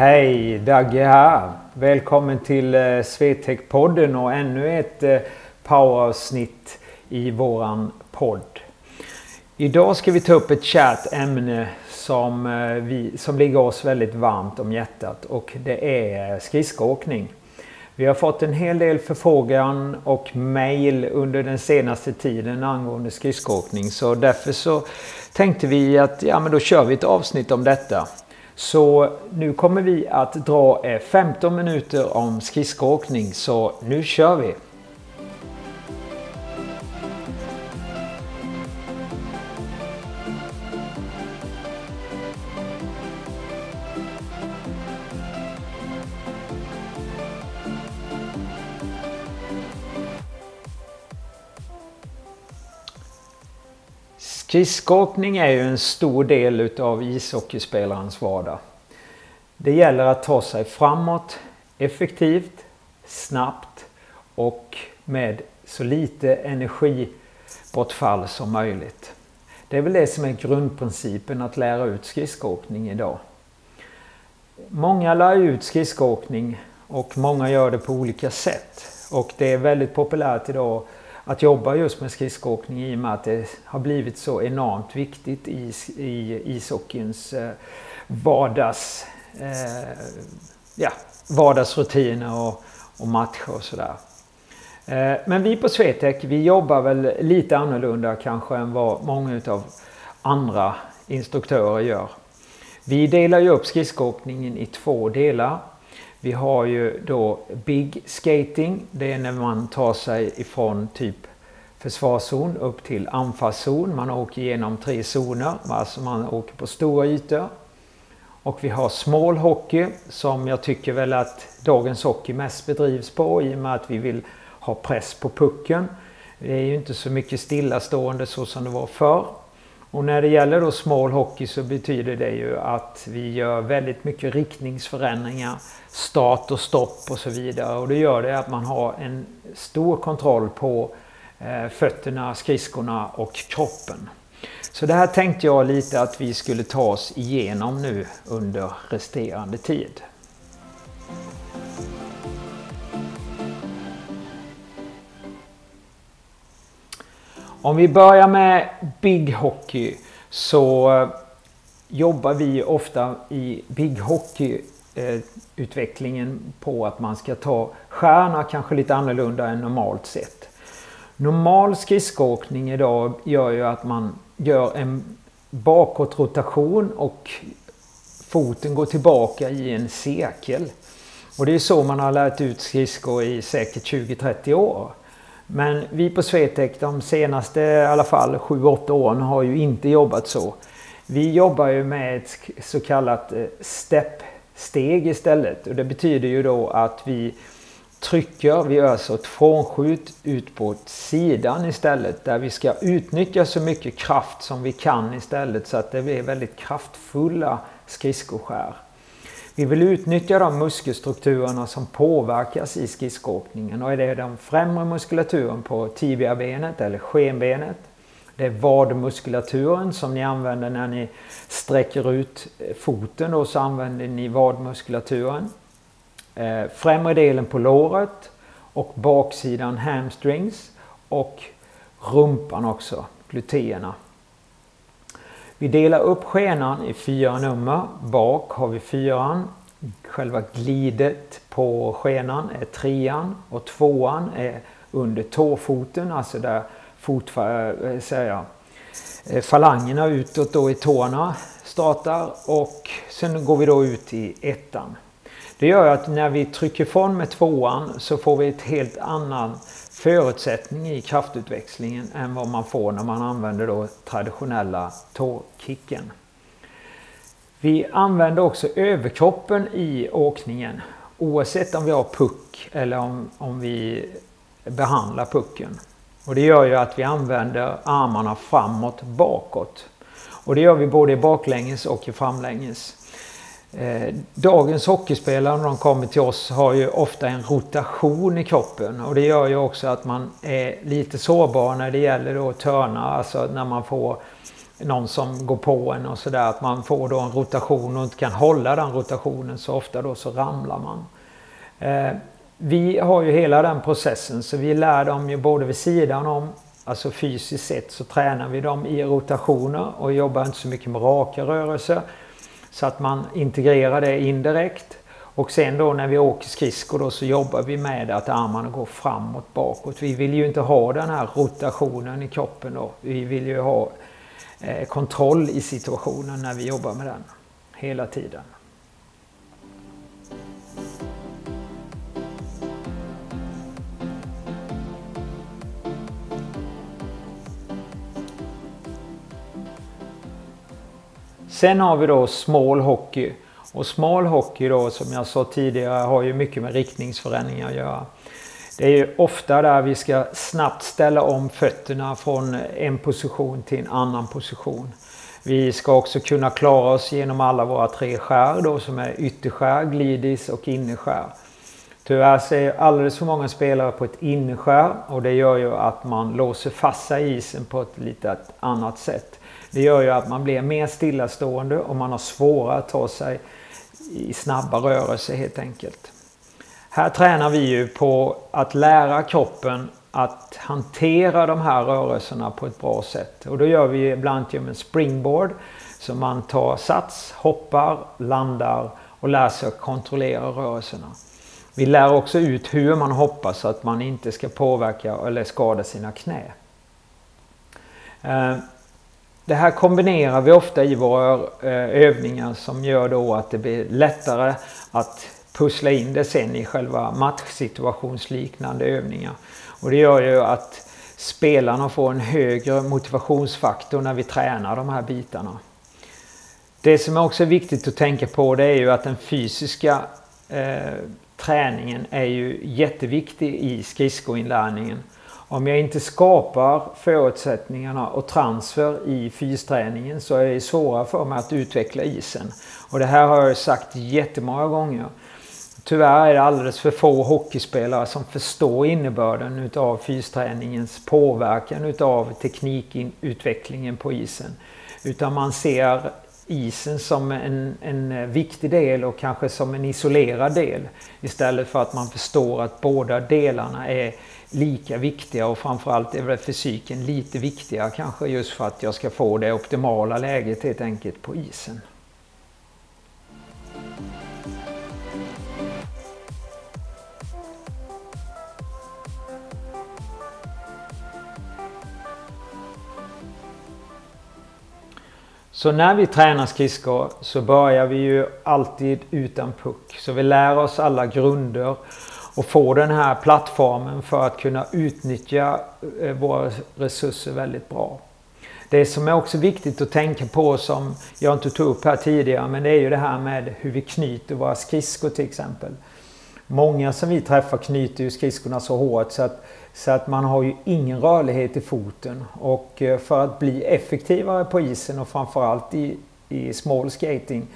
Hej! Dagge här. Välkommen till eh, Swetec-podden och ännu ett eh, poweravsnitt i våran podd. Idag ska vi ta upp ett kärt ämne som, eh, vi, som ligger oss väldigt varmt om hjärtat och det är skridskoåkning. Vi har fått en hel del förfrågan och mail under den senaste tiden angående skridskoåkning så därför så tänkte vi att ja, men då kör vi ett avsnitt om detta. Så nu kommer vi att dra eh, 15 minuter om skridskoåkning så nu kör vi! Skridskoåkning är ju en stor del utav ishockeyspelarens vardag. Det gäller att ta sig framåt effektivt, snabbt och med så lite energibortfall som möjligt. Det är väl det som är grundprincipen att lära ut skridskoåkning idag. Många lär ut skridskoåkning och många gör det på olika sätt. Och det är väldigt populärt idag att jobba just med skridskoåkning i och med att det har blivit så enormt viktigt i, i ishockeyns eh, vardags, eh, ja, vardagsrutiner och, och matcher och sådär. Eh, men vi på Swetec vi jobbar väl lite annorlunda kanske än vad många av andra instruktörer gör. Vi delar ju upp skridskoåkningen i två delar. Vi har ju då Big Skating. Det är när man tar sig ifrån typ försvarszon upp till anfallszon. Man åker igenom tre zoner, alltså man åker på stora ytor. Och vi har Small Hockey som jag tycker väl att dagens hockey mest bedrivs på i och med att vi vill ha press på pucken. Det är ju inte så mycket stillastående så som det var förr. Och när det gäller då small hockey så betyder det ju att vi gör väldigt mycket riktningsförändringar, start och stopp och så vidare. Och det gör det att man har en stor kontroll på eh, fötterna, skridskorna och kroppen. Så det här tänkte jag lite att vi skulle ta oss igenom nu under resterande tid. Om vi börjar med Big Hockey så eh, jobbar vi ofta i Big Hockey-utvecklingen eh, på att man ska ta stjärna kanske lite annorlunda än normalt sett. Normal skridskoåkning idag gör ju att man gör en bakåtrotation och foten går tillbaka i en cirkel. Och det är så man har lärt ut skridskor i säkert 20-30 år. Men vi på Swetec de senaste i alla fall 7-8 åren har ju inte jobbat så. Vi jobbar ju med ett så kallat eh, step-steg istället. Och det betyder ju då att vi trycker, vi gör så ett frånskjut ut på sidan istället. Där vi ska utnyttja så mycket kraft som vi kan istället så att det blir väldigt kraftfulla skridskoskär. Vi vill utnyttja de muskelstrukturerna som påverkas i skridskoåkningen och är det den främre muskulaturen på tibiabenet eller skenbenet. Det är vadmuskulaturen som ni använder när ni sträcker ut foten och så använder ni vadmuskulaturen. Eh, främre delen på låret och baksidan hamstrings och rumpan också, gluteerna. Vi delar upp skenan i fyra nummer. Bak har vi fyran. Själva glidet på skenan är trean och tvåan är under tåfoten, alltså där fot, eh, säger jag. Eh, falangerna utåt då i tårna startar och sen går vi då ut i ettan. Det gör att när vi trycker ifrån med tvåan så får vi ett helt annan förutsättning i kraftutväxlingen än vad man får när man använder då traditionella tåkicken. Vi använder också överkroppen i åkningen oavsett om vi har puck eller om, om vi behandlar pucken. Och det gör ju att vi använder armarna framåt bakåt. Och det gör vi både i baklänges och i framlänges. Eh, dagens hockeyspelare när de kommer till oss har ju ofta en rotation i kroppen och det gör ju också att man är lite sårbar när det gäller att törna, alltså när man får någon som går på en och sådär. Att man får då en rotation och inte kan hålla den rotationen så ofta då så ramlar man. Eh, vi har ju hela den processen så vi lär dem ju både vid sidan om, alltså fysiskt sett så tränar vi dem i rotationer och jobbar inte så mycket med raka rörelser. Så att man integrerar det indirekt. Och sen då när vi åker skridskor då så jobbar vi med att armarna går framåt, bakåt. Vi vill ju inte ha den här rotationen i kroppen då. Vi vill ju ha eh, kontroll i situationen när vi jobbar med den. Hela tiden. Sen har vi då small hockey. Och small hockey då som jag sa tidigare har ju mycket med riktningsförändringar att göra. Det är ju ofta där vi ska snabbt ställa om fötterna från en position till en annan position. Vi ska också kunna klara oss genom alla våra tre skär då som är ytterskär, glidis och innerskär. Tyvärr ser alldeles för många spelare på ett innerskär och det gör ju att man låser fast sig i isen på ett lite annat sätt. Det gör ju att man blir mer stillastående och man har svårare att ta sig i snabba rörelser helt enkelt. Här tränar vi ju på att lära kroppen att hantera de här rörelserna på ett bra sätt. Och då gör vi ibland genom en springboard. Så man tar sats, hoppar, landar och lär sig att kontrollera rörelserna. Vi lär också ut hur man hoppar så att man inte ska påverka eller skada sina knä. Eh, det här kombinerar vi ofta i våra eh, övningar som gör då att det blir lättare att pussla in det sen i själva matchsituationsliknande övningar. Och det gör ju att spelarna får en högre motivationsfaktor när vi tränar de här bitarna. Det som också är viktigt att tänka på det är ju att den fysiska eh, träningen är ju jätteviktig i skridskoinlärningen. Om jag inte skapar förutsättningarna och transfer i fysträningen så är det svårare för mig att utveckla isen. Och det här har jag sagt jättemånga gånger. Tyvärr är det alldeles för få hockeyspelare som förstår innebörden utav fysträningens påverkan utav teknikutvecklingen på isen. Utan man ser isen som en, en eh, viktig del och kanske som en isolerad del. Istället för att man förstår att båda delarna är lika viktiga och framförallt är väl fysiken lite viktigare kanske just för att jag ska få det optimala läget helt enkelt på isen. Så när vi tränar skridskor så börjar vi ju alltid utan puck. Så vi lär oss alla grunder och får den här plattformen för att kunna utnyttja eh, våra resurser väldigt bra. Det som är också viktigt att tänka på som jag inte tog upp här tidigare men det är ju det här med hur vi knyter våra skridskor till exempel. Många som vi träffar knyter ju skridskorna så hårt så att, så att man har ju ingen rörlighet i foten. Och eh, för att bli effektivare på isen och framförallt i, i small skating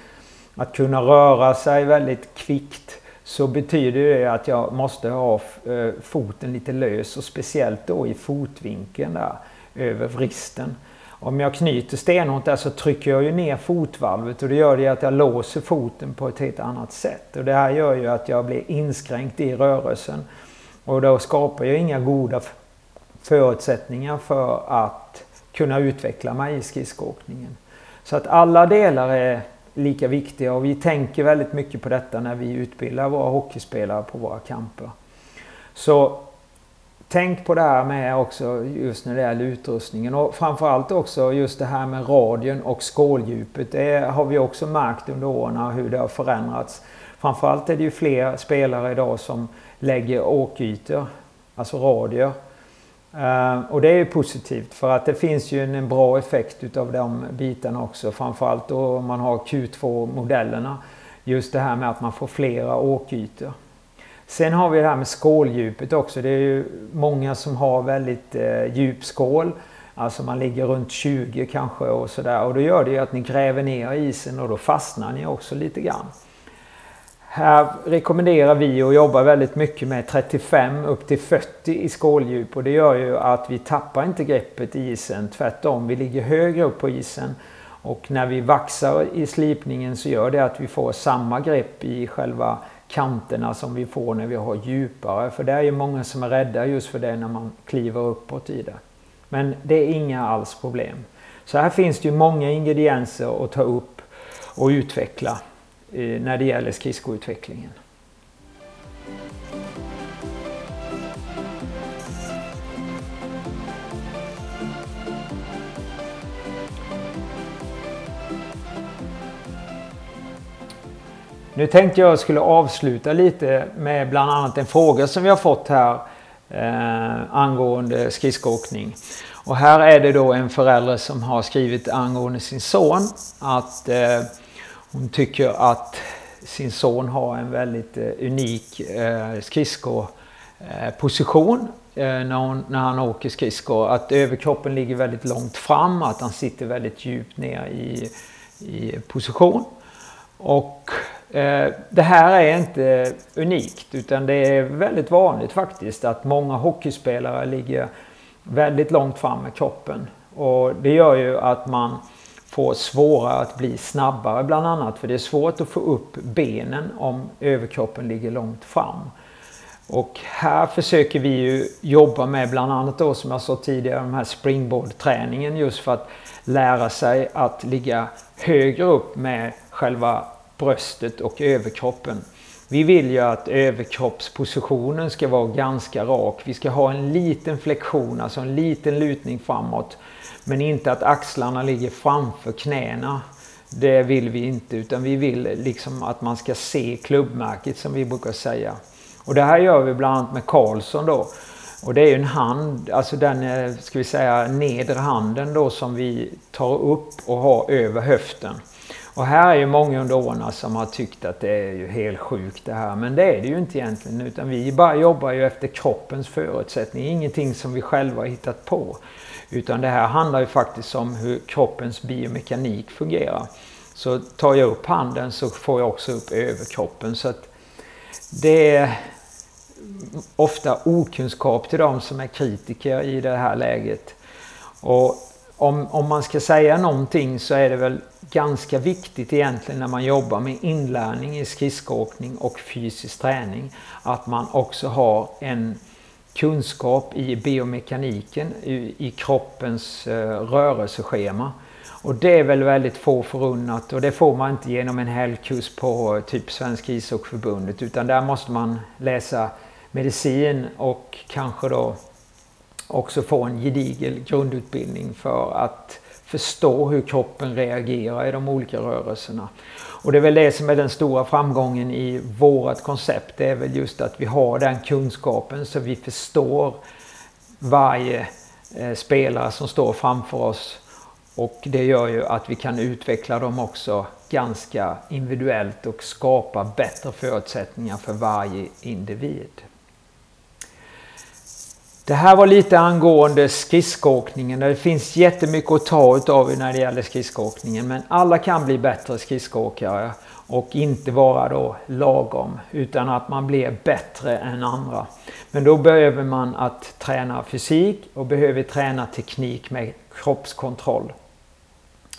att kunna röra sig väldigt kvickt så betyder det att jag måste ha eh, foten lite lös och speciellt då i fotvinkeln där över vristen. Om jag knyter stenhårt där så trycker jag ju ner fotvalvet och det gör det att jag låser foten på ett helt annat sätt. Och det här gör ju att jag blir inskränkt i rörelsen. Och då skapar jag inga goda förutsättningar för att kunna utveckla mig i skridskoåkningen. Så att alla delar är lika viktiga och vi tänker väldigt mycket på detta när vi utbildar våra hockeyspelare på våra kamper. Så tänk på det här med också just när det gäller utrustningen och framförallt också just det här med radien och skåldjupet. Det har vi också märkt under åren hur det har förändrats. Framförallt är det ju fler spelare idag som lägger åkytor, alltså radier, eh, och det är ju positivt för att det finns ju en, bra effekt utav de bitarna också. Framförallt då om man har Q2-modellerna. Just det här med att man får flera åkytor. Sen har vi det här med skåldjupet också. Det är ju många som har väldigt eh, djup skål. Alltså man ligger runt 20 kanske och sådär. Och då gör det ju att ni gräver ner isen och då fastnar ni också lite grann. Här rekommenderar vi att jobba väldigt mycket med 35 upp till 40 i skåldjup och det gör ju att vi tappar inte greppet i isen. Tvärtom, vi ligger högre upp på isen. Och när vi vaxar i slipningen så gör det att vi får samma grepp i själva kanterna som vi får när vi har djupare. För det är ju många som är rädda just för det när man kliver uppåt i det. Men det är inga alls problem. Så här finns det ju många ingredienser att ta upp och utveckla Eh, när det gäller skridskoutvecklingen. Nu tänkte jag skulle avsluta lite med bland annat en fråga som vi har fått här eh, angående skridskoåkning. Och här är det då en förälder som har skrivit angående sin son att eh, hon tycker att sin son har en väldigt eh, unik eh, skridskoposition eh, när, när, när han åker skridskor. Att överkroppen ligger väldigt långt fram, att han sitter väldigt djupt ner i, i position. Och Eh, det här är inte unikt utan det är väldigt vanligt faktiskt att många hockeyspelare ligger väldigt långt fram med kroppen. Och det gör ju att man får svårare att bli snabbare bland annat för det är svårt att få upp benen om överkroppen ligger långt fram. Och här försöker vi ju jobba med bland annat då som jag sa tidigare den här springboardträningen just för att lära sig att ligga högre upp med själva bröstet och överkroppen. Vi vill ju att överkroppspositionen ska vara ganska rak. Vi ska ha en liten flexion, alltså en liten lutning framåt. Men inte att axlarna ligger framför knäna. Det vill vi inte utan vi vill liksom att man ska se klubbmärket som vi brukar säga. Och det här gör vi bland annat med Karlsson då. Och det är ju en hand, alltså den eh, ska vi säga nedre handen då som vi tar upp och har över höften. Och här är ju många under åren som har tyckt att det är ju helt sjukt det här. Men det är det ju inte egentligen. Utan vi bara jobbar ju efter kroppens förutsättningar. Ingenting som vi själva har hittat på. Utan det här handlar ju faktiskt om hur kroppens biomekanik fungerar. Så tar jag upp handen så får jag också upp överkroppen. Så att det är ofta okunskap till de som är kritiker i det här läget. Och om, om man ska säga någonting så är det väl ganska viktigt egentligen när man jobbar med inlärning i skridskoåkning och fysisk träning att man också har en kunskap i biomekaniken, i, i kroppens eh, rörelseschema. Och det är väl väldigt få förunnat och det får man inte genom en helgkurs på eh, typ Svenska ishockeyförbundet utan där måste man läsa medicin och kanske då också få en gedigen grundutbildning för att förstå hur kroppen reagerar i de olika rörelserna. Och det är väl det som är den stora framgången i vårt koncept. Det är väl just att vi har den kunskapen så vi förstår varje eh, spelare som står framför oss. Och det gör ju att vi kan utveckla dem också ganska individuellt och skapa bättre förutsättningar för varje individ. Det här var lite angående skridskoåkningen. Det finns jättemycket att ta utav när det gäller skridskoåkningen. Men alla kan bli bättre skridskoåkare och inte vara då lagom utan att man blir bättre än andra. Men då behöver man att träna fysik och behöver träna teknik med kroppskontroll.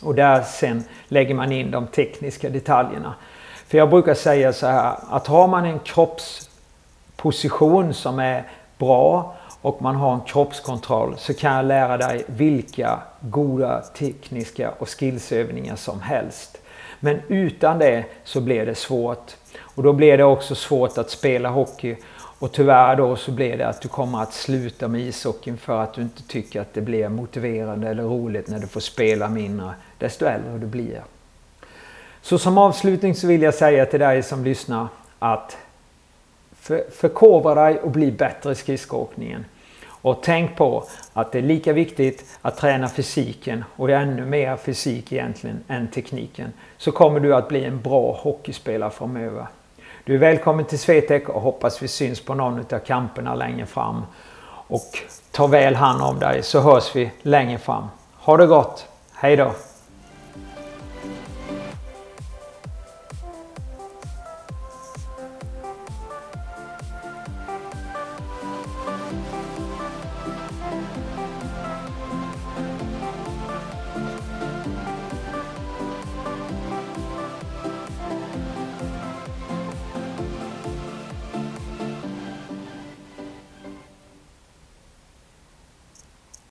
Och där sen lägger man in de tekniska detaljerna. För jag brukar säga så här att har man en kroppsposition som är bra och man har en kroppskontroll så kan jag lära dig vilka goda tekniska och skillsövningar som helst. Men utan det så blir det svårt. Och då blir det också svårt att spela hockey. Och tyvärr då så blir det att du kommer att sluta med ishockeyn för att du inte tycker att det blir motiverande eller roligt när du får spela mindre desto äldre du blir. Så som avslutning så vill jag säga till dig som lyssnar att för, förkovra dig och bli bättre i skridskoåkningen. Och tänk på att det är lika viktigt att träna fysiken och ännu mer fysik egentligen än tekniken. Så kommer du att bli en bra hockeyspelare framöver. Du är välkommen till Swetec och hoppas vi syns på någon av kamperna längre fram. Och ta väl hand om dig så hörs vi längre fram. Ha det gott! Hej då!